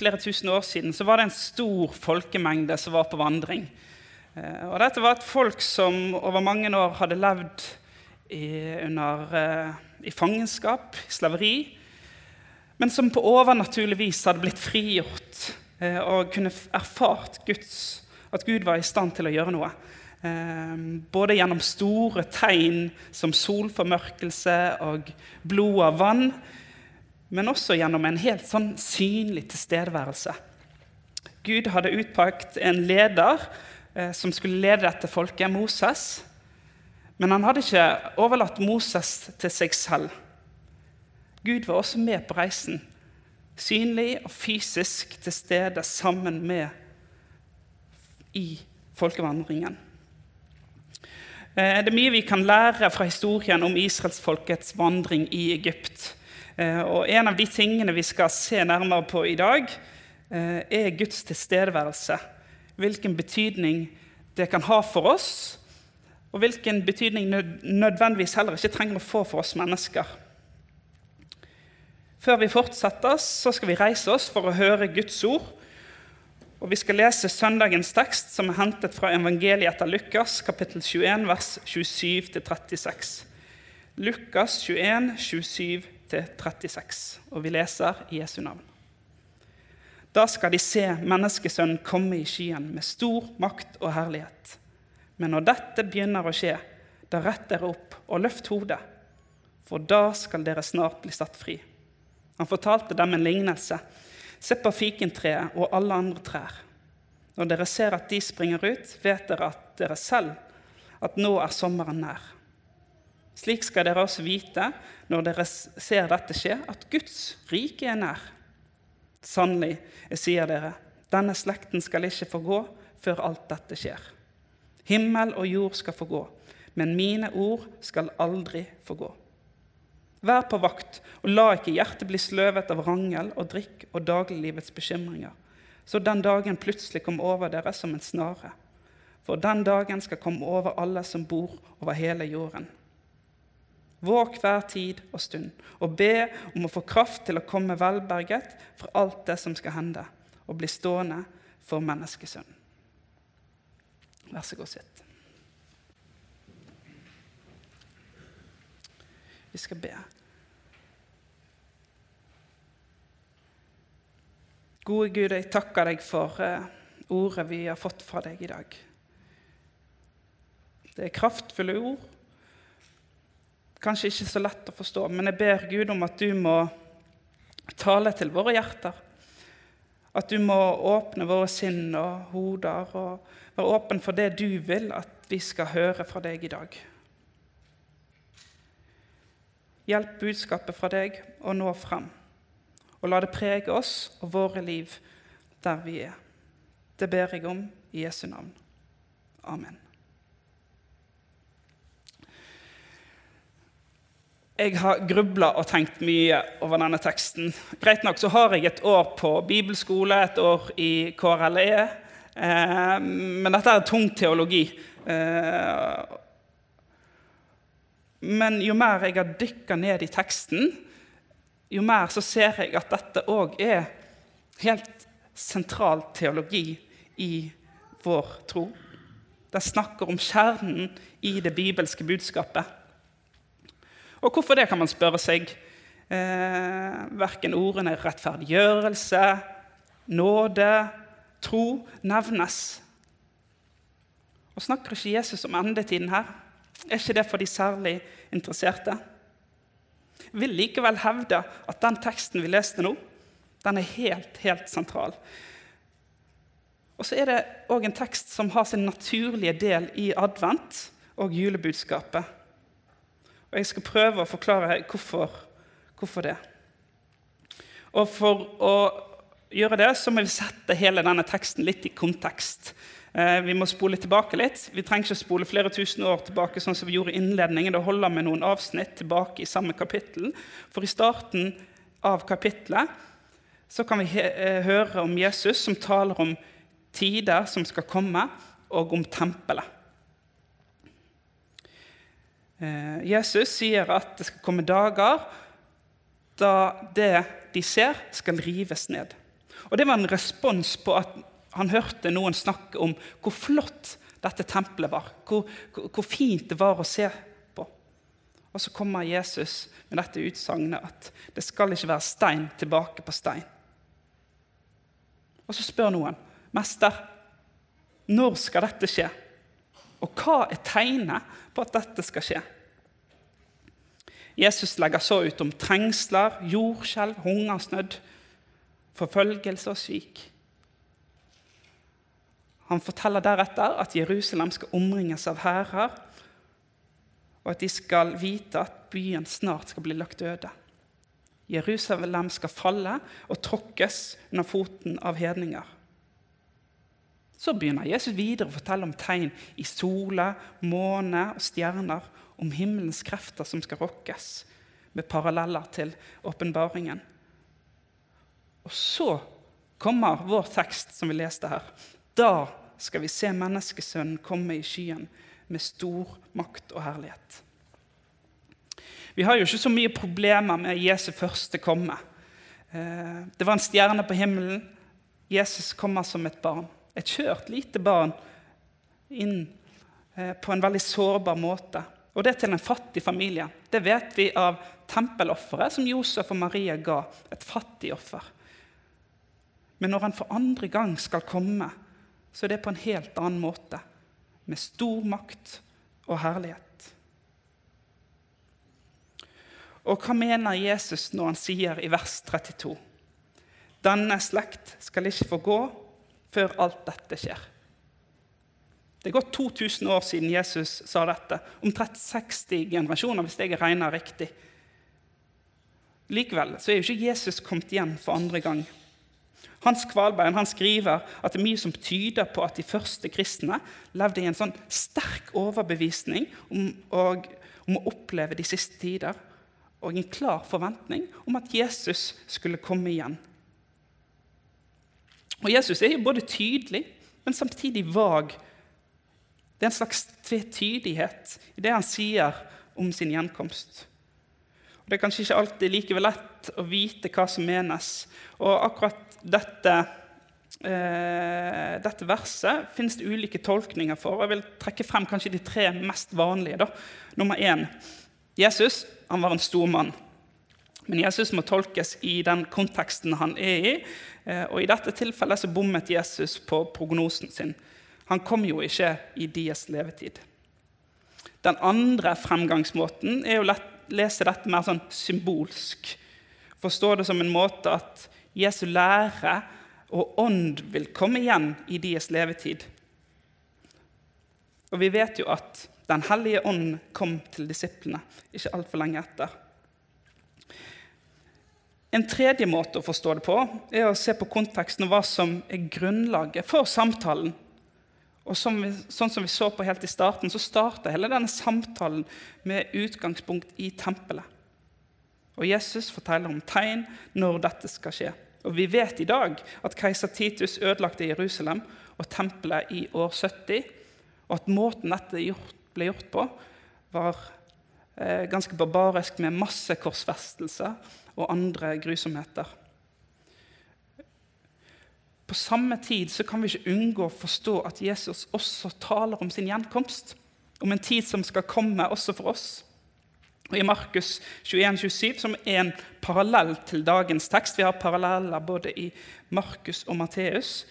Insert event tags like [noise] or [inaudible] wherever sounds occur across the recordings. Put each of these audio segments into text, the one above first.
flere tusen år siden så var det en stor folkemengde som var på vandring. Eh, Og dette var et folk som over mange år hadde levd i, under, eh, i fangenskap, slaveri, men som på overnaturlig vis hadde blitt frigjort eh, og kunne erfart Guds, at Gud var i stand til å gjøre noe. Både gjennom store tegn som solformørkelse og blod av vann, men også gjennom en helt sånn synlig tilstedeværelse. Gud hadde utpakt en leder eh, som skulle lede dette folket, Moses. Men han hadde ikke overlatt Moses til seg selv. Gud var også med på reisen, synlig og fysisk til stede sammen med i folkevandringen. Eh, Det er mye vi kan lære fra historien om israelsfolkets vandring i Egypt. Eh, Og En av de tingene vi skal se nærmere på i dag, eh, er Guds tilstedeværelse. Hvilken betydning det kan ha for oss, og hvilken betydning nødvendigvis heller ikke trenger å få for oss mennesker. Før vi fortsetter, så skal vi reise oss for å høre Guds ord. Og Vi skal lese søndagens tekst, som er hentet fra evangeliet etter Lukas, kapittel 21, vers 27-36. Lukas 21, 27-36. Og vi leser i Jesu navn. Da skal de se menneskesønnen komme i skyen med stor makt og herlighet. Men når dette begynner å skje, da rett dere opp og løft hodet, for da skal dere snart bli satt fri. Han fortalte dem en lignelse. Se på fikentreet og alle andre trær. Når dere ser at de springer ut, vet dere at dere selv at nå er sommeren nær. Slik skal dere også vite når dere ser dette skje, at Guds rike er nær. Sannelig, jeg sier dere, denne slekten skal ikke forgå før alt dette skjer. Himmel og jord skal forgå, men mine ord skal aldri forgå. Vær på vakt, og la ikke hjertet bli sløvet av rangel og drikk og dagliglivets bekymringer, så den dagen plutselig kom over dere som en snare. For den dagen skal komme over alle som bor over hele jorden. Våg hver tid og stund, og be om å få kraft til å komme velberget for alt det som skal hende, og bli stående for menneskesønnen. Vær så god, sitt. Vi skal be. Gode Gud, jeg takker deg for eh, ordet vi har fått fra deg i dag. Det er kraftfulle ord. Kanskje ikke så lett å forstå, men jeg ber Gud om at du må tale til våre hjerter. At du må åpne våre sinn og hoder og være åpen for det du vil at vi skal høre fra deg i dag. Hjelp budskapet fra deg å nå frem, og la det prege oss og våre liv der vi er. Det ber jeg om i Jesu navn. Amen. Jeg har grubla og tenkt mye over denne teksten. Greit nok så har jeg et år på bibelskole, et år i KRLE. Eh, men dette er tung teologi. Eh, men jo mer jeg har dykka ned i teksten, jo mer så ser jeg at dette òg er helt sentral teologi i vår tro. Det snakker om kjernen i det bibelske budskapet. Og hvorfor det, kan man spørre seg. Eh, verken ordene rettferdiggjørelse, nåde, tro nevnes. Og snakker ikke Jesus om endetiden her? Er ikke det for de særlig interesserte? Jeg vil likevel hevde at den teksten vi leste nå, den er helt, helt sentral. Og så er det òg en tekst som har sin naturlige del i advent og julebudskapet. Og jeg skal prøve å forklare hvorfor, hvorfor det. Og for å gjøre det, så må vi sette hele denne teksten litt i kontekst. Eh, vi må spole tilbake litt. Vi trenger ikke spole flere tusen år tilbake, sånn som vi gjorde i innledningen. Det holder med noen avsnitt tilbake i samme kapittel. For i starten av kapittelet så kan vi eh, høre om Jesus som taler om tider som skal komme, og om tempelet. Eh, Jesus sier at det skal komme dager da det de ser, skal rives ned. Og Det var en respons på at han hørte noen snakke om hvor flott dette tempelet var, hvor, hvor fint det var å se på. Og så kommer Jesus med dette utsagnet at det skal ikke være stein tilbake på stein. Og så spør noen, 'Mester, når skal dette skje?' Og hva er tegnet på at dette skal skje? Jesus legger så ut om trengsler, jordskjelv, hungersnød, forfølgelse og svik. Han forteller deretter at Jerusalem skal omringes av hærer, og at de skal vite at byen snart skal bli lagt øde. Jerusalem skal falle og tråkkes under foten av hedninger. Så begynner Jesus videre å fortelle om tegn i sola, måne og stjerner, om himmelens krefter som skal rokkes, med paralleller til åpenbaringen. Og så kommer vår tekst, som vi leste her. Da skal vi se menneskesønnen komme i skyen med stor makt og herlighet. Vi har jo ikke så mye problemer med Jesu første komme. Eh, det var en stjerne på himmelen. Jesus kommer som et barn. Et kjørt, lite barn inn eh, på en veldig sårbar måte. Og det til en fattig familie. Det vet vi av tempelofferet som Josef og Maria ga. Et fattig offer. Men når han for andre gang skal komme, så er det på en helt annen måte. Med stor makt og herlighet. Og hva mener Jesus når han sier i vers 32? Denne slekt skal ikke få gå før alt dette skjer. Det er gått 2000 år siden Jesus sa dette. Omtrent 60 generasjoner, hvis jeg regner riktig. Likevel så er jo ikke Jesus kommet igjen for andre gang. Hans Kvalbein han skriver at det er mye som tyder på at de første kristne levde i en sånn sterk overbevisning om, og, om å oppleve de siste tider, og en klar forventning om at Jesus skulle komme igjen. Og Jesus er jo både tydelig, men samtidig vag. Det er en slags tvetydighet i det han sier om sin gjenkomst. Og Det er kanskje ikke alltid like lett å vite hva som menes. Og akkurat dette, eh, dette verset finnes det ulike tolkninger for. Jeg vil trekke frem kanskje de tre mest vanlige. Da. Nummer én Jesus han var en stor mann. Men Jesus må tolkes i den konteksten han er i. Eh, og I dette tilfellet så bommet Jesus på prognosen sin. Han kom jo ikke i deres levetid. Den andre fremgangsmåten er å lese dette mer sånn symbolsk. Forstå det som en måte at Jesu lære og ånd vil komme igjen i deres levetid. Og vi vet jo at Den hellige ånd kom til disiplene ikke altfor lenge etter. En tredje måte å forstå det på er å se på konteksten og hva som er grunnlaget for samtalen. Og som vi, sånn som vi så på helt i starten, så starta hele denne samtalen med utgangspunkt i tempelet. Og Jesus forteller om tegn når dette skal skje. Og Vi vet i dag at keiser Titus ødelagte Jerusalem og tempelet i år 70, og at måten dette ble gjort på, var eh, ganske barbarisk med masse korsfestelser og andre grusomheter. På samme tid kan vi ikke unngå å forstå at Jesus også taler om sin gjenkomst, om en tid som skal komme også for oss. Og I Markus 21, 27, som er en parallell til dagens tekst Vi har paralleller både i Markus og Matteus.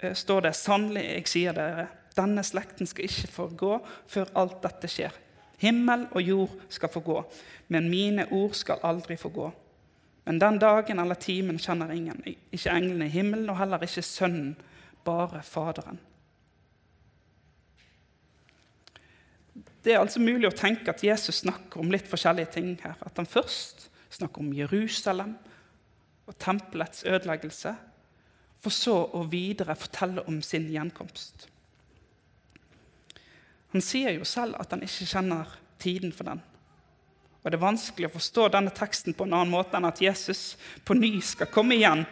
Eh, står det sannelig, jeg sier dere, denne slekten skal ikke forgå før alt dette skjer. Himmel og jord skal få gå, men mine ord skal aldri få gå. Men den dagen eller timen kjenner ingen, ikke englene i himmelen og heller ikke Sønnen, bare Faderen. Det er altså mulig å tenke at Jesus snakker om litt forskjellige ting her. At han først snakker om Jerusalem og tempelets ødeleggelse. for så å videre fortelle om sin gjenkomst. Han sier jo selv at han ikke kjenner tiden for den. Og Det er vanskelig å forstå denne teksten på en annen måte enn at Jesus på ny skal komme igjen,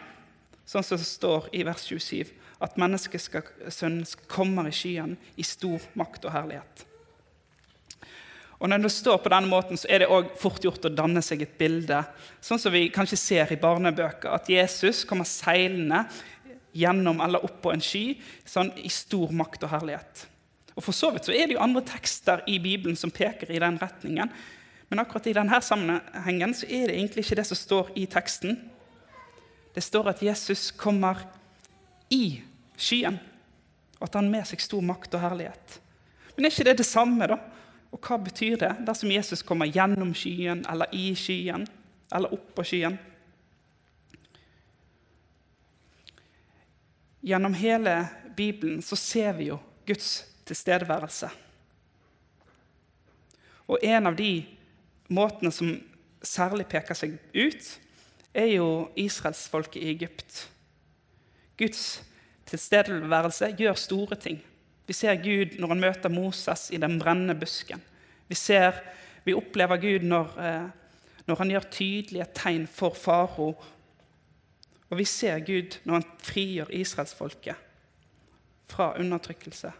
sånn som det står i vers 27, at menneskesønnen kommer i skyen i stor makt og herlighet. Og Når det står på denne måten, så er det også fort gjort å danne seg et bilde, sånn som vi kanskje ser i barnebøker, at Jesus kommer seilende gjennom eller opp på en sky sånn i stor makt og herlighet. Og For så vidt så er det jo andre tekster i Bibelen som peker i den retningen. Men akkurat i denne sammenhengen så er det egentlig ikke det som står i teksten. Det står at Jesus kommer i skyen, og at han med seg stor makt og herlighet. Men er ikke det det samme, da? Og hva betyr det dersom Jesus kommer gjennom skyen, eller i skyen, eller opp på skyen? Gjennom hele Bibelen så ser vi jo Guds tilstedeværelse. Og en av de måtene som særlig peker seg ut, er jo israelsfolket i Egypt. Guds tilstedeværelse gjør store ting. Vi ser Gud når han møter Moses i den brennende busken. Vi, ser, vi opplever Gud når, eh, når han gjør tydelige tegn for faro. Og vi ser Gud når han frigjør israelsfolket fra undertrykkelse.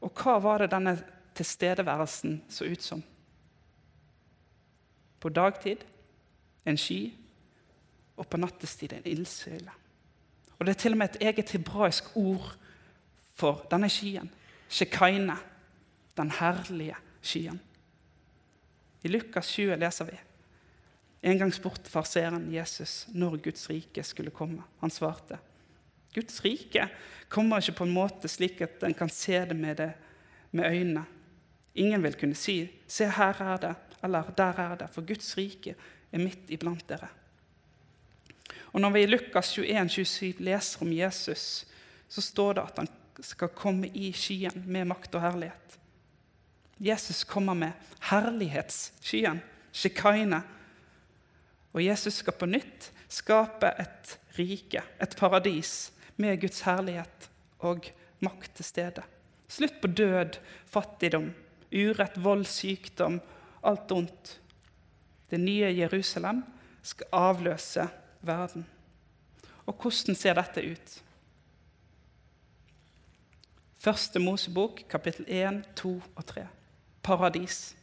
Og hva var det denne tilstedeværelsen så ut som? På dagtid en sky, og på nattestid en ildsøyle. Og Det er til og med et eget hebraisk ord for denne skyen. Shekaine, den herlige skyen. I Lukas 20 leser vi en gang spurte farseren Jesus når Guds rike skulle komme. Han svarte Guds rike kommer ikke på en måte slik at en kan se det med, det med øynene. Ingen vil kunne si 'Se, her er det', eller 'Der er det', for Guds rike er midt iblant dere. Og Når vi i Lukas 21, 27 leser om Jesus, så står det at han skal komme i skyen med makt og herlighet. Jesus kommer med herlighetsskyen, shikaine. Og Jesus skal på nytt skape et rike, et paradis, med Guds herlighet og makt til stede. Slutt på død, fattigdom, urett, vold, sykdom, alt ondt. Det nye Jerusalem skal avløse verden. Og hvordan ser dette ut? Første Mosebok, kapittel 1, 2 og 3. Paradis.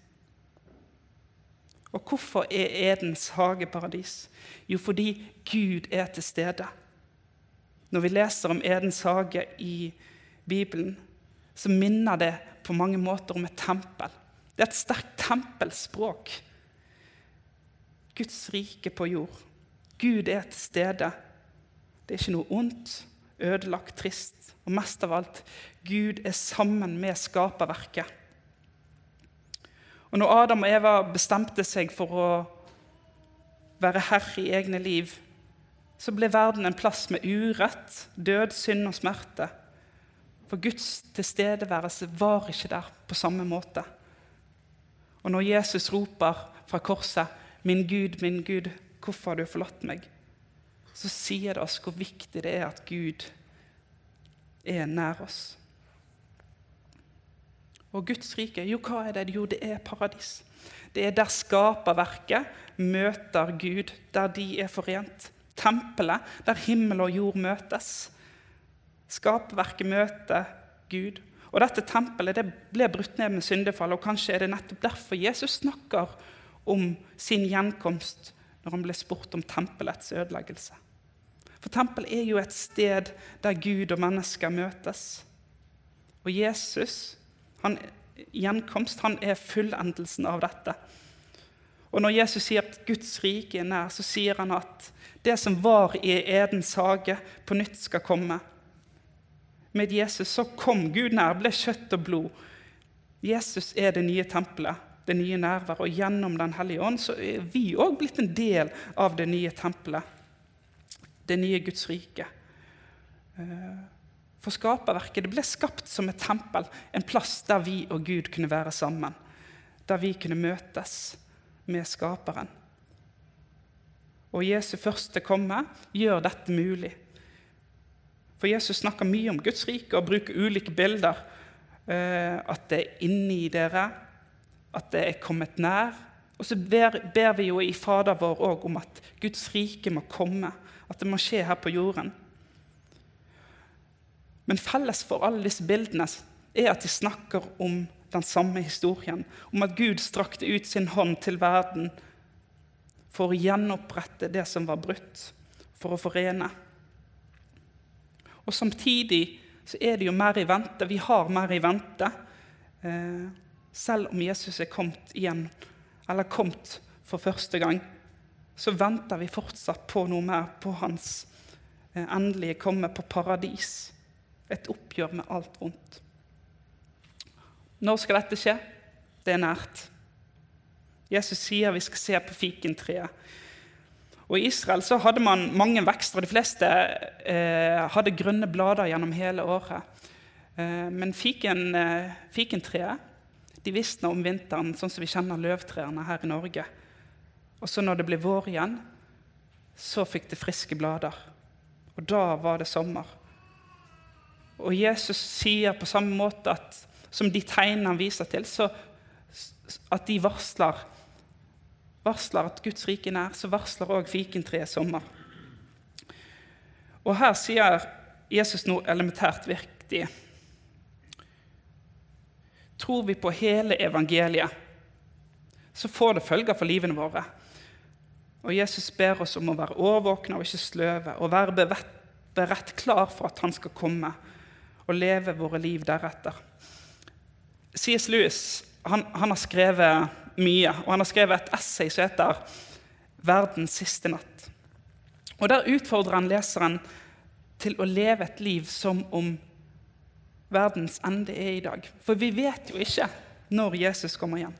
Og hvorfor er Edens hage paradis? Jo, fordi Gud er til stede. Når vi leser om Edens hage i Bibelen, så minner det på mange måter om et tempel. Det er et sterkt tempelspråk. Guds rike på jord. Gud er til stede. Det er ikke noe ondt, ødelagt, trist. Og mest av alt, Gud er sammen med skaperverket. Og når Adam og Eva bestemte seg for å være herre i egne liv, så ble verden en plass med urett, død, synd og smerte. For Guds tilstedeværelse var ikke der på samme måte. Og når Jesus roper fra korset, 'Min Gud, min Gud, hvorfor har du forlatt meg?' så sier det oss hvor viktig det er at Gud er nær oss. Og Guds rike, jo, hva er det? Jo, det er paradis. Det er der skaperverket møter Gud, der de er forent tempelet der himmel og jord møtes. Skapverket møter Gud. Og Dette tempelet det ble brutt ned med syndefall, og kanskje er det nettopp derfor Jesus snakker om sin gjenkomst når han ble spurt om tempelets ødeleggelse. For tempelet er jo et sted der Gud og mennesker møtes. Og Jesus, han, gjenkomst, han er fullendelsen av dette. Og Når Jesus sier at Guds rike er nær, så sier han at det som var i Edens hage, på nytt skal komme. Med Jesus så kom Gud nær, ble kjøtt og blod. Jesus er det nye tempelet, det nye nærværet. Og gjennom Den hellige ånd så er vi òg blitt en del av det nye tempelet, det nye Guds rike. Eh, for skaperverket det ble skapt som et tempel, en plass der vi og Gud kunne være sammen. Der vi kunne møtes med Skaperen. og Jesu første komme gjør dette mulig. For Jesus snakker mye om Guds rike og bruker ulike bilder. Eh, at det er inni dere, at det er kommet nær. Og så ber, ber vi jo i Fader vår òg om at Guds rike må komme. At det må skje her på jorden. Men felles for alle disse bildene er at de snakker om den samme historien. Om at Gud strakte ut sin hånd til verden for å gjenopprette det som var brutt, for å forene. Og Samtidig så er det jo mer i vente. Vi har mer i vente. Eh, selv om Jesus er kommet igjen, eller kommet for første gang, så venter vi fortsatt på noe mer, på hans eh, endelige komme på paradis. Et oppgjør med alt vondt. Når skal dette skje? Det er nært. Jesus sier vi skal se på fikentreet. Og I Israel så hadde man mange vekster. De fleste eh, hadde grønne blader gjennom hele året. Eh, men fiken, eh, fikentreet de visna om vinteren, sånn som vi kjenner løvtrærne her i Norge. Og så når det ble vår igjen, så fikk det friske blader. Og da var det sommer. Og Jesus sier på samme måte at som de tegnene han viser til, så at de varsler varsler at Guds rike er nær, så varsler òg fikentreet sommer. Og her sier Jesus noe elementært viktig. Tror vi på hele evangeliet, så får det følger for livene våre. Og Jesus ber oss om å være årvåkne og ikke sløve, og være beredt klar for at han skal komme, og leve våre liv deretter. C.S. Lewis han, han har skrevet mye. Og han har skrevet et essay som heter 'Verdens siste natt'. Og Der utfordrer han leseren til å leve et liv som om verdens ende er i dag. For vi vet jo ikke når Jesus kommer igjen.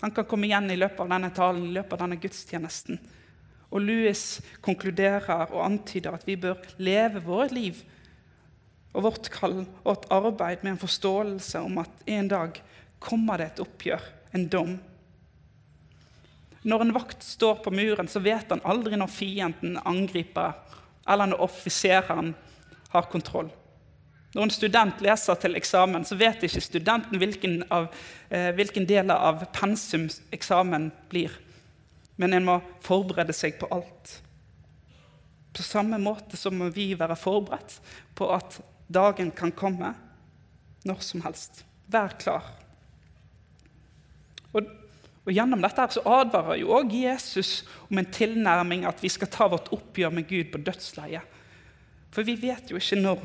Han kan komme igjen i løpet av denne talen, i løpet av denne gudstjenesten. Og Louis konkluderer og antyder at vi bør leve vårt liv og vårt kall og et arbeid med en forståelse om at en dag kommer det et oppgjør, en dom. Når en vakt står på muren, så vet han aldri når fienden angriper, eller når offiseren har kontroll. Når en student leser til eksamen, så vet ikke studenten hvilken, av, eh, hvilken del av pensum eksamen blir. Men en må forberede seg på alt. På samme måte så må vi være forberedt på at dagen kan komme når som helst. Vær klar. Og og Gjennom dette her så advarer jo også Jesus om en tilnærming at vi skal ta vårt oppgjør med Gud på dødsleiet. For vi vet jo ikke når.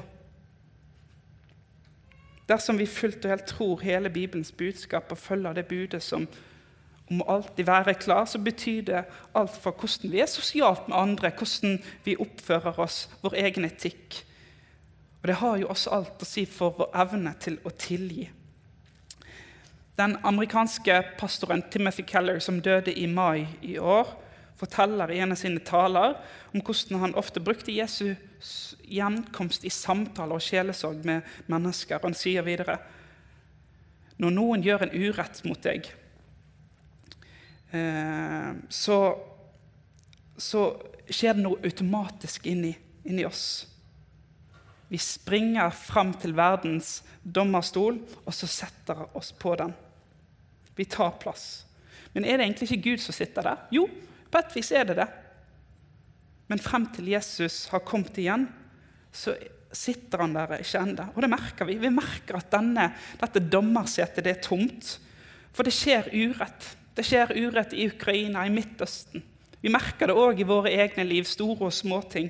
Dersom vi fullt og helt tror hele Bibelens budskap og følger det budet som om alltid være klar, så betyr det alt fra hvordan vi er sosialt med andre, hvordan vi oppfører oss, vår egen etikk. Og det har jo også alt å si for vår evne til å tilgi. Den amerikanske pastoren Timothy Keller, som døde i mai i år, forteller i en av sine taler om hvordan han ofte brukte Jesus' gjenkomst i samtaler og sjelesorg med mennesker. Han sier videre når noen gjør en urett mot deg, eh, så, så skjer det noe automatisk inni, inni oss. Vi springer fram til verdens dommerstol, og så setter oss på den. Vi tar plass. Men er det egentlig ikke Gud som sitter der? Jo, på et vis er det det. Men frem til Jesus har kommet igjen, så sitter han der ikke ennå. Og det merker vi. Vi merker at denne, dette dommersetet det er tomt. For det skjer urett. Det skjer urett i Ukraina, i Midtøsten. Vi merker det òg i våre egne liv, store og små ting.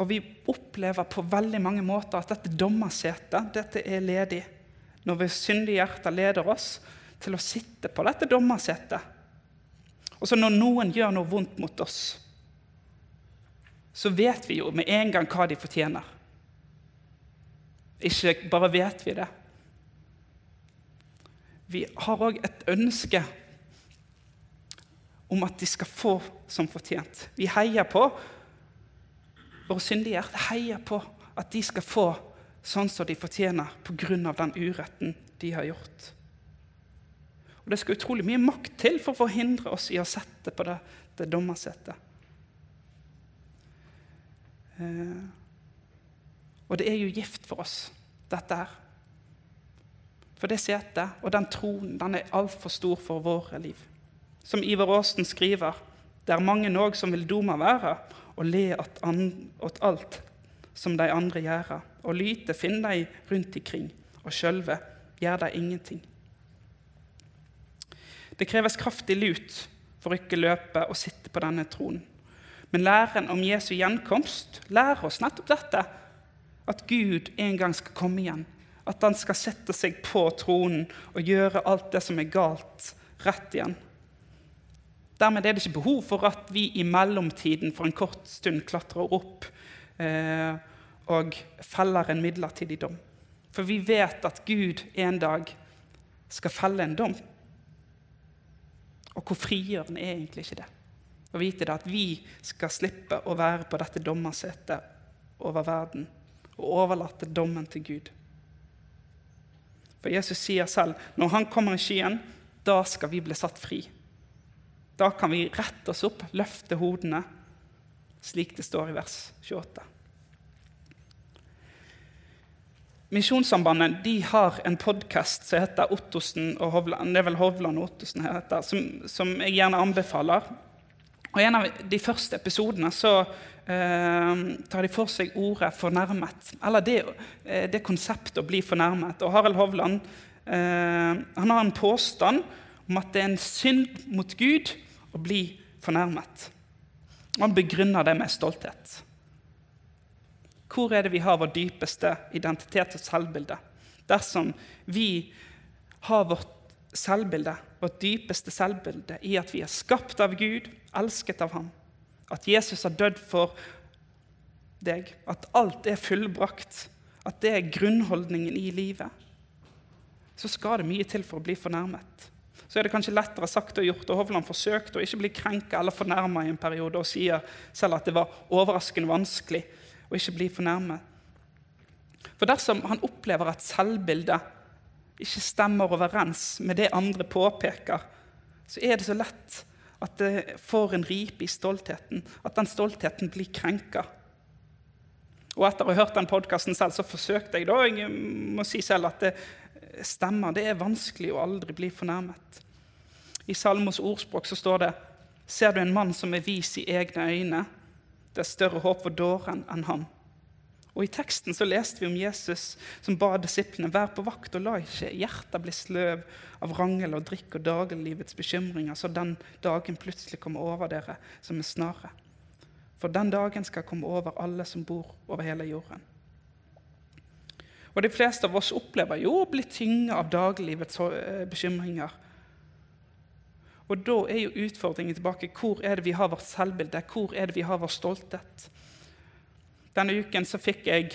Og vi opplever på veldig mange måter at dette dommersetet dette er ledig. Når vårt syndige hjerte leder oss til å sitte på dette dommersetet. Og så når noen gjør noe vondt mot oss, så vet vi jo med en gang hva de fortjener. Ikke bare vet vi det. Vi har òg et ønske om at de skal få som fortjent. Vi heier på Våre syndige hjerter heier på at de skal få sånn som de fortjener pga. den uretten de har gjort. Og det skal utrolig mye makt til for å forhindre oss i å sette på det, det dommersetet. Eh, og det er jo gift for oss, dette her. For det setet og den tronen den er altfor stor for våre liv. Som Ivar Aasen skriver, det er mange òg som vil doma være, og le åt alt som de andre gjør, og lyte finner de rundt ikring, og sjølve gjør de ingenting. Det kreves kraftig lut for å ikke løpe og sitte på denne tronen. Men læren om Jesu gjenkomst lærer oss nettopp dette. At Gud en gang skal komme igjen. At han skal sette seg på tronen og gjøre alt det som er galt, rett igjen. Dermed er det ikke behov for at vi i mellomtiden for en kort stund klatrer opp eh, og feller en midlertidig dom. For vi vet at Gud en dag skal felle en dom. Og hvor frigjørende er egentlig ikke det? Å vite det at vi skal slippe å være på dette dommersetet over verden og overlate dommen til Gud. For Jesus sier selv når han kommer i skyen, da skal vi bli satt fri. Da kan vi rette oss opp, løfte hodene, slik det står i vers 28. Misjonssambandet de har en podkast som heter Ottosen og Hovland, det er vel Hovland og Ottosen heter, som, som jeg gjerne anbefaler. Og I en av de første episodene så eh, tar de for seg ordet 'fornærmet'. Eller det, eh, det konseptet å bli fornærmet. Og Harald Hovland eh, han har en påstand om at det er en synd mot Gud å bli fornærmet. Han begrunner det med stolthet. Hvor er det vi har vår dypeste identitet og selvbilde? Dersom vi har vårt selvbilde, vårt dypeste selvbilde, i at vi er skapt av Gud, elsket av ham, at Jesus har dødd for deg, at alt er fullbrakt, at det er grunnholdningen i livet, så skal det mye til for å bli fornærmet. Så er det kanskje lettere sagt og gjort, og Hovland forsøkte å ikke bli krenka eller fornærma i en periode, og sier selv at det var overraskende vanskelig å ikke bli fornærmet. For dersom han opplever at selvbildet ikke stemmer overens med det andre påpeker, så er det så lett at det får en ripe i stoltheten, at den stoltheten blir krenka. Og etter å ha hørt den podkasten selv, så forsøkte jeg da, jeg må si selv at det stemmer. Det er vanskelig å aldri bli fornærmet. I Salmos ordspråk så står det Ser du en mann som er vis i egne øyne, det er større håp for dåren enn ham. Og I teksten så leste vi om Jesus som ba disiplene være på vakt og la ikke hjertet bli sløv av rangel og drikk og dagliglivets bekymringer, så den dagen plutselig kommer over dere som en snare. For den dagen skal komme over alle som bor over hele jorden. Og De fleste av oss opplever jo å bli tynga av dagliglivets eh, bekymringer. Og da er jo utfordringen tilbake hvor er det vi har vårt selvbilde, hvor er det vi har vår stolthet. Denne uken så fikk jeg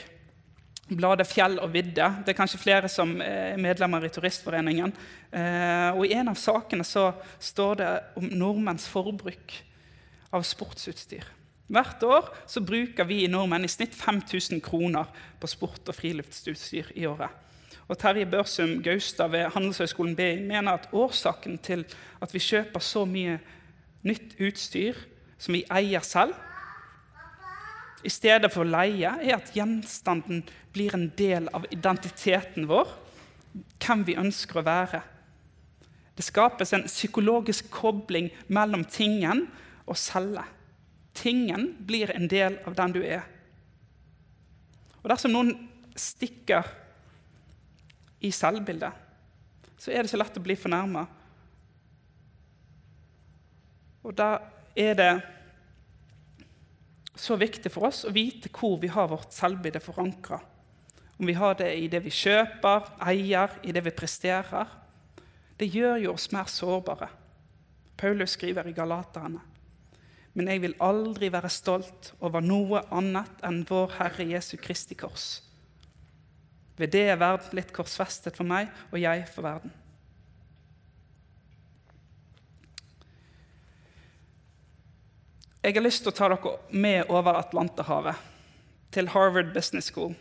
bladet Fjell og vidde. Det er kanskje flere som er medlemmer i Turistforeningen. Eh, og I en av sakene så står det om nordmenns forbruk av sportsutstyr. Hvert år bruker vi nordmenn i snitt 5000 kroner på sport- og friluftsutstyr i året. Og Terje Børsum Gaustad ved Handelshøyskolen BI mener at årsaken til at vi kjøper så mye nytt utstyr som vi eier selv, i stedet for å leie, er at gjenstanden blir en del av identiteten vår, hvem vi ønsker å være. Det skapes en psykologisk kobling mellom tingen og celle. Tingen blir en del av den du er. Og Dersom noen stikker i selvbildet, så er det så lett å bli fornærma. Og da er det så viktig for oss å vite hvor vi har vårt selvbilde forankra. Om vi har det i det vi kjøper, eier, i det vi presterer. Det gjør jo oss mer sårbare. Paulus skriver i Galaterne. Men jeg vil aldri være stolt over noe annet enn vår Herre Jesu Kristi kors ved det er verden blitt korsfestet for meg, og jeg for verden. Jeg har lyst til å ta dere med over Atlanterhavet, til Harvard Business School.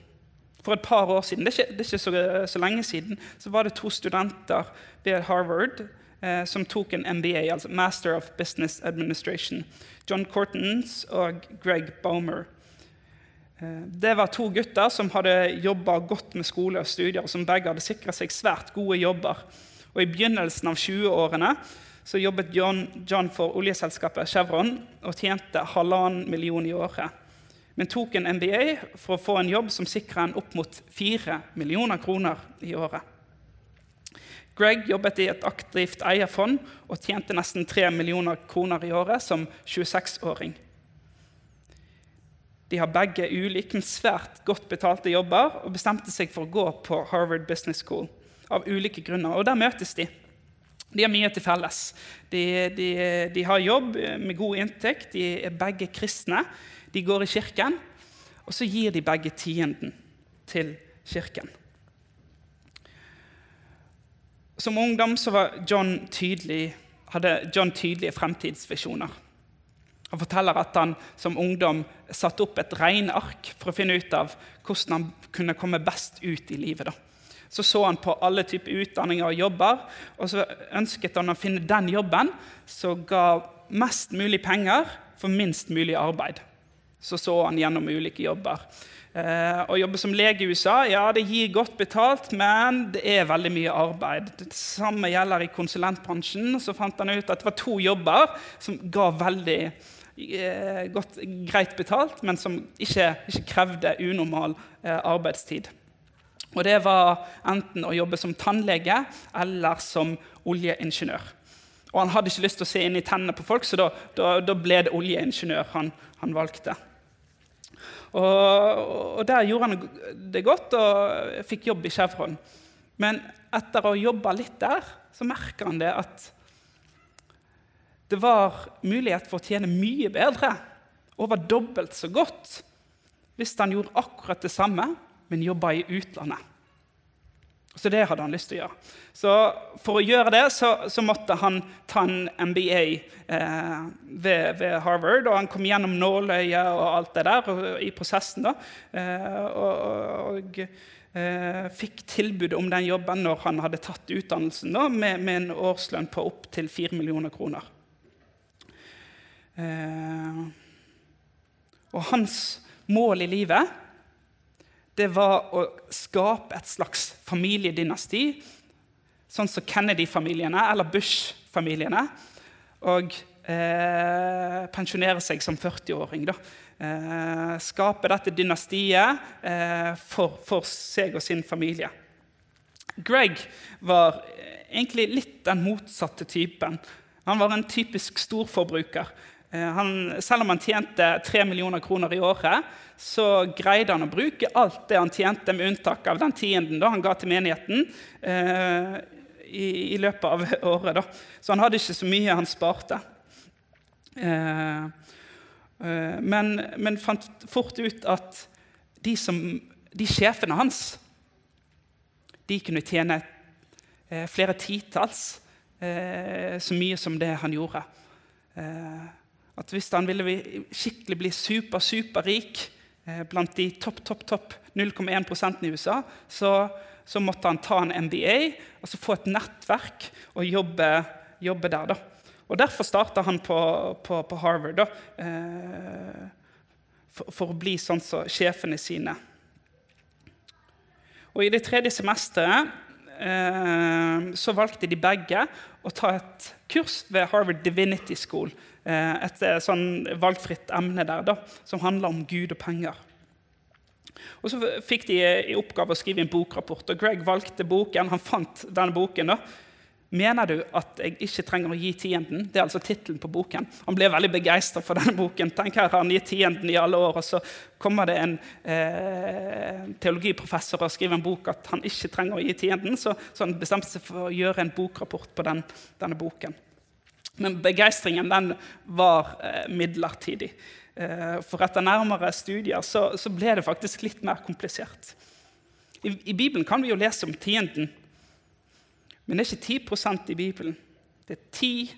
For et par år siden, det er ikke, det er ikke så, så, lenge siden, så var det to studenter ved Harvard som tok en MBA, altså Master of Business Administration. John Cortons og Greg Baumer. Eh, det var to gutter som hadde jobba godt med skole og studier, og som begge hadde sikra seg svært gode jobber. Og I begynnelsen av 20-årene så jobbet John, John, for oljeselskapet Chevron og tjente halvannen million i året. Men tok en MBA for å få en jobb som sikra en opp mot fire millioner kroner i året. Greg jobbet i et aktivt eierfond og tjente nesten 3 millioner kroner i året som 26-åring. De har begge ulike, men svært godt betalte jobber og bestemte seg for å gå på Harvard Business School av ulike grunner. Og der møtes de. De har mye til felles. De, de, de, har jobb med god inntekt, de er begge kristne. De går i kirken, og så gir de begge tienden til kirken. Som ungdom John tydelig, hadde John tydelige fremtidsvisjoner. Han forteller at han som ungdom satte opp et regneark for å finne ut av hvordan han kunne komme best ut i livet. da. Så så han på alle typer utdanninger og jobber, og så ønsket han å finne den jobben som ga mest mulig penger for minst mulig arbeid. Så så han gjennom ulike jobber. Eh, å jobbe som lege i USA ja, det gir godt betalt, men det er veldig mye arbeid. Det samme gjelder i konsulentbransjen. Så fant han ut at det var to jobber som ga veldig eh, godt, greit betalt, men som ikke, ikke krevde unormal eh, arbeidstid. Og det var enten å jobbe som tannlege eller som oljeingeniør. Og han hadde ikke lyst til å se inn i tennene på folk, så da, da, da ble det oljeingeniør han, han valgte. Og, og, Der gjorde han det godt og fikk jobb i Chevron. Men etter å ha jobba litt der, så merka han det at det var mulighet for å tjene mye bedre, over dobbelt så godt, hvis han gjorde akkurat det samme, men jobba i utlandet. Så det hadde han lyst til å gjøre. Så for å gjøre det så, så måtte han ta en MBA eh, ved, ved, Harvard. Og han kom gjennom nåløyet og alt det der og, i prosessen. da, eh, og, og eh, fikk tilbud om den jobben når han hadde tatt utdannelsen da, med, med en årslønn på opptil 4 millioner kroner. Eh, og hans mål i livet det var å skape et slags familiedynasti, sånn som Kennedy-familiene eller Bush-familiene. Og eh, pensjonere seg som 40-åring. Eh, skape dette dynastiet eh, for, for, seg og sin familie. Greg var egentlig litt den motsatte typen. Han var en typisk storforbruker. Eh, han, selv om han tjente 3 millioner kroner i året, så greide han å bruke alt det han tjente, med unntak av den tienden da han ga til menigheten, eh, i, i, løpet av [laughs] året. Da. Så han hadde ikke så mye han sparte. Eh, eh, men, men, fant fort ut at de, som, de sjefene hans de kunne tjene eh, flere titalls eh, så mye som det han gjorde. Eh, at hvis han ville skikkelig bli super, superrik eh, blant de topp, topp, topp 0,1% i USA, så, så, måtte han ta en MBA og så få et nettverk og jobbe, jobbe der. Da. Og Derfor starta han på, på, på Harvard, da, eh, for, for, å bli sånn som sjefene sine. Og I det tredje semesteret så valgte de begge å ta et kurs ved Harvard Divinity School Eh, et eh, sånn valgfritt emne der da, som handler om Gud og penger. Og Så fikk de i oppgave å skrive en bokrapport, og Greg valgte boken. Han fant denne boken. da. 'Mener du at jeg ikke trenger å gi tienden?' Det er altså tittelen på boken. Han ble veldig begeistra for denne boken. Tenk her har han gitt tienden i alle år, og så kommer det en eh, teologiprofessor og skriver en bok at han ikke trenger å gi tienden. Så, så han bestemte seg for å gjøre en bokrapport på den, denne boken. Men begeistringen den var eh, midlertidig. Eh, for etter nærmere studier så, så, ble det faktisk litt mer komplisert. I, I, Bibelen kan vi jo lese om tienden, men det er ikke 10 i Bibelen. Det er 10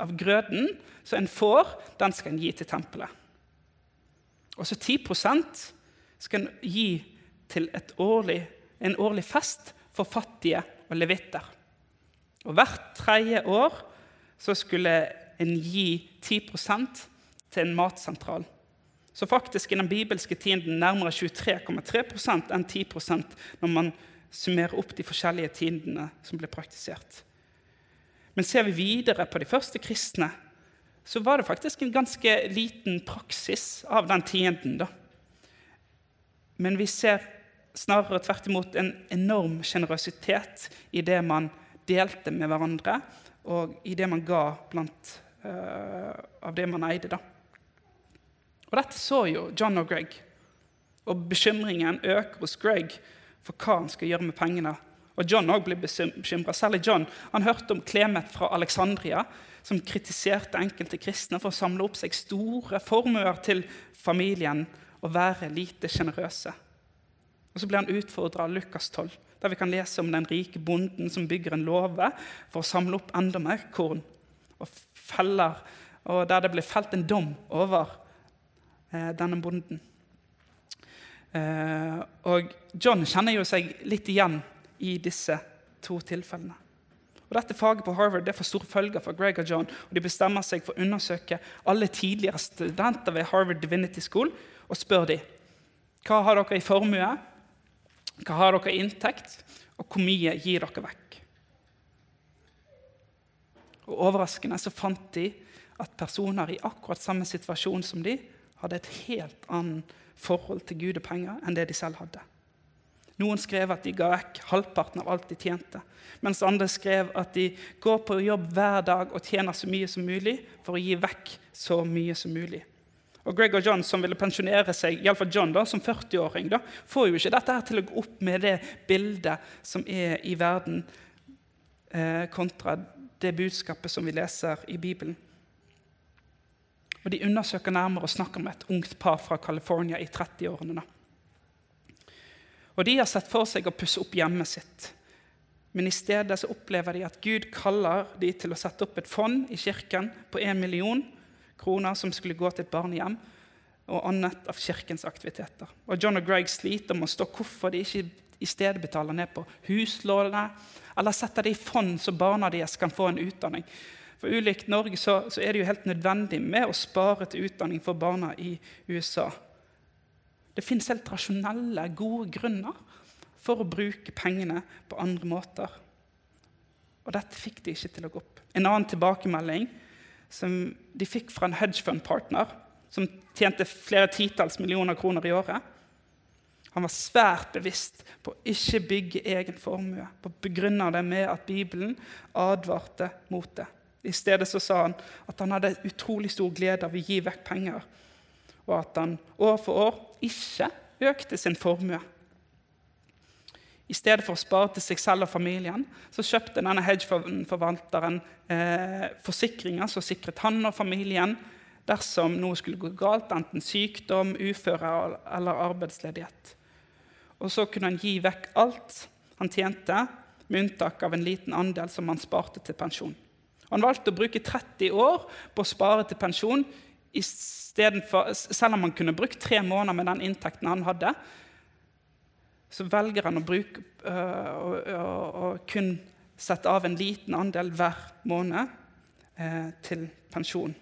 av grøden som en får, den skal en gi til tempelet. Og så 10% skal en gi til årlig, en årlig fest for fattige og levitter. Og hvert tredje år så skulle en gi 10% til en matsentral. Så faktisk i den bibelske tiden nærmere 23,3% enn 10% når man summerer opp de forskjellige tidene som ble praktisert. Men ser vi videre på de første kristne, så var det faktisk en ganske liten praksis av den tienden. da. Men vi ser snarere tvert imot en enorm sjenerøsitet i det man delte med hverandre, og i det man ga blant, uh, av det man eide. da. Og Dette så jo John og Greg, og bekymringen øker hos Greg for hva han skal gjøre med pengene. Og John også ble bekymra. Særlig John. Han hørte om Klemet fra Alexandria, som kritiserte enkelte kristne for å samle opp seg store formuer til familien og være lite sjenerøse. Og Så blir han utfordra av Lukas 12, der vi kan lese om den rike bonden som bygger en låve for å samle opp enda mer korn. Og, feller, og der det blir felt en dom over eh, denne bonden. Eh, og John kjenner jo seg litt igjen i disse to tilfellene. Og Dette faget på Harvard det får store følger for Greg og John. og De bestemmer seg for å undersøke alle tidligere studenter ved Harvard Divinity School og spør dem hva har dere i formue, hva har dere i inntekt, og hvor mye gir dere vekk? Og Overraskende så fant de at personer i akkurat samme situasjon som de, hadde et helt annet forhold til Gud og penger enn det de selv hadde. Noen skrev at de ga vekk halvparten av alt de tjente, mens andre skrev at de går på jobb hver dag og tjener så mye som mulig for å gi vekk så mye som mulig. Og Greg og John, som ville pensjonere seg, i fall John da, som 40-åring, får jo ikke dette her til å gå opp med det bildet som er i verden, eh, kontra det budskapet som vi leser i Bibelen. Og De undersøker nærmere og snakker med et ungt par fra California i 30-årene. Og De har sett for seg å pusse opp hjemmet sitt. Men i stedet så opplever de at Gud kaller de til å sette opp et fond i kirken på 1 million kroner som skulle gå til et barnehjem, og annet av kirkens aktiviteter. Og John og Greg sliter med å stå hvorfor de ikke i stedet betaler ned på huslånene eller setter det i fond så barna deres kan få en utdanning. For ulikt Norge så, så, er det jo helt nødvendig med å spare til utdanning for barna i USA. Det fins helt rasjonelle, gode grunner for å bruke pengene på andre måter. Og dette fikk de ikke til å gå opp. En annen tilbakemelding som de fikk fra en hedgefund-partner som tjente flere titalls millioner kroner i året. Han var svært bevisst på å ikke bygge egen formue, på å begrunne det med at Bibelen advarte mot det. I stedet så sa han at han hadde utrolig stor glede av å gi vekk penger, og at han år for år ikke økte sin formue. I stedet for å spare til seg selv og familien så kjøpte denne hedgeforvalteren eh, forsikringer som sikret han og familien dersom noe skulle gå galt, enten sykdom, uføre eller arbeidsledighet. Og så kunne han gi vekk alt han tjente, med unntak av en liten andel som han sparte til pensjon. Han valgte å bruke 30 år på å spare til pensjon, for, selv om han kunne brukt tre måneder med den inntekten han hadde. Så velger han å, bruke, øh, å, å, kun sette av en liten andel hver måned eh, til pensjon.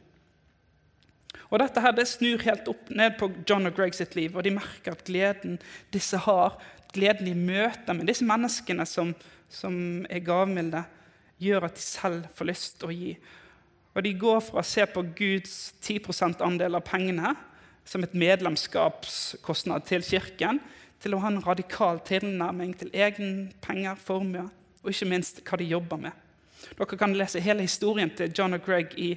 Og Dette her, det snur helt opp ned på John og Greg sitt liv, og de merker at gleden disse har, gleden i møter med disse menneskene som, som er gavmilde, gjør at de selv får lyst til å gi. Og de går fra å se på Guds 10 %-andel av pengene som et medlemskapskostnad til kirken, til å ha en radikal tilnærming til egen penger, formue, og ikke minst hva de jobber med. Dere kan lese hele historien til John og Greg i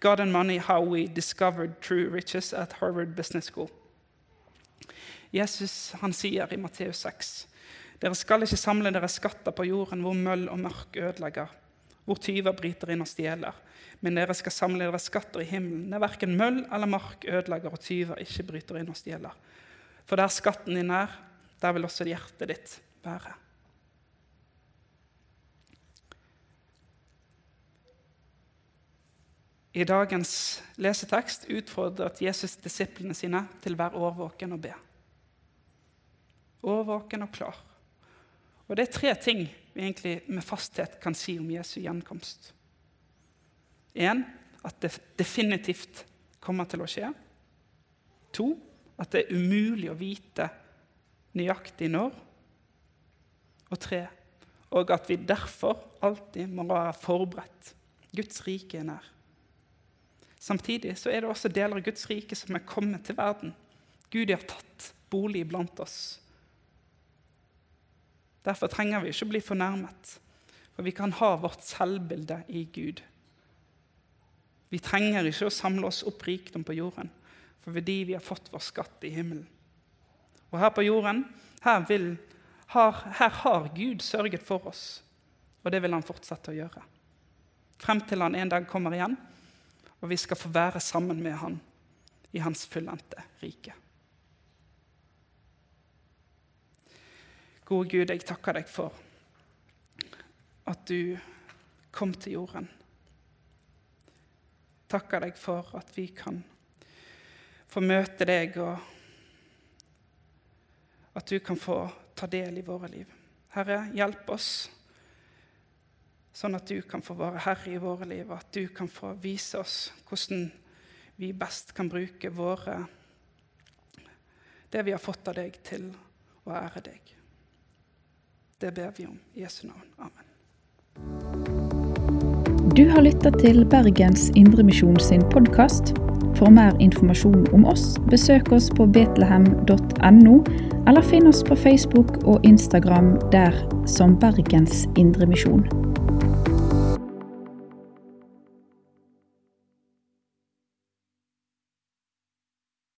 God and Money How We Discovered True Riches at Harvard Business School. Jesus han sier i Matteus 6.: Dere skal ikke samle dere skatter på jorden hvor møll og mørk ødelegger hvor tyver bryter inn og stjeler. Men dere skal samle dere skatter i himmelen, der verken møll eller mark ødelegger og tyver ikke bryter inn og stjeler. For der skatten din er, der vil også hjertet ditt være. I dagens lesetekst utfordret Jesus disiplene sine til å være årvåken og be. Årvåken og klar. Og Det er tre ting vi egentlig med fasthet kan si om Jesu gjenkomst. En, at det definitivt kommer til å skje. To, at det er umulig å vite nøyaktig når. Og tre, og at vi derfor alltid må være forberedt. Guds rike er nær. Samtidig så er det også deler av Guds rike som er kommet til verden. Gud har tatt bolig blant oss. Derfor trenger vi ikke bli fornærmet, for vi kan ha vårt selvbilde i Gud. Vi trenger ikke å samle oss opp rikdom på jorden, for fordi vi har fått vår skatt i himmelen. Og her på jorden, her, vil, her, her har Gud sørget for oss, og det vil han fortsette å gjøre. Frem til han en dag kommer igjen, og vi skal få være sammen med han i hans fullendte rike. Gode Gud, jeg takker deg for at du kom til jorden. Takker deg for at vi kan få møte deg, og at du kan få ta del i våre liv. Herre, hjelp oss sånn at du kan få være herre i våre liv, og at du kan få vise oss hvordan vi best kan bruke våre, det vi har fått av deg, til å ære deg. Det ber vi om i Jesu navn. Amen. Du har lytta til Bergens Indremisjon sin podkast. For mer informasjon om oss, besøk oss på betlehem.no, eller finn oss på Facebook og Instagram der som Bergens Indremisjon.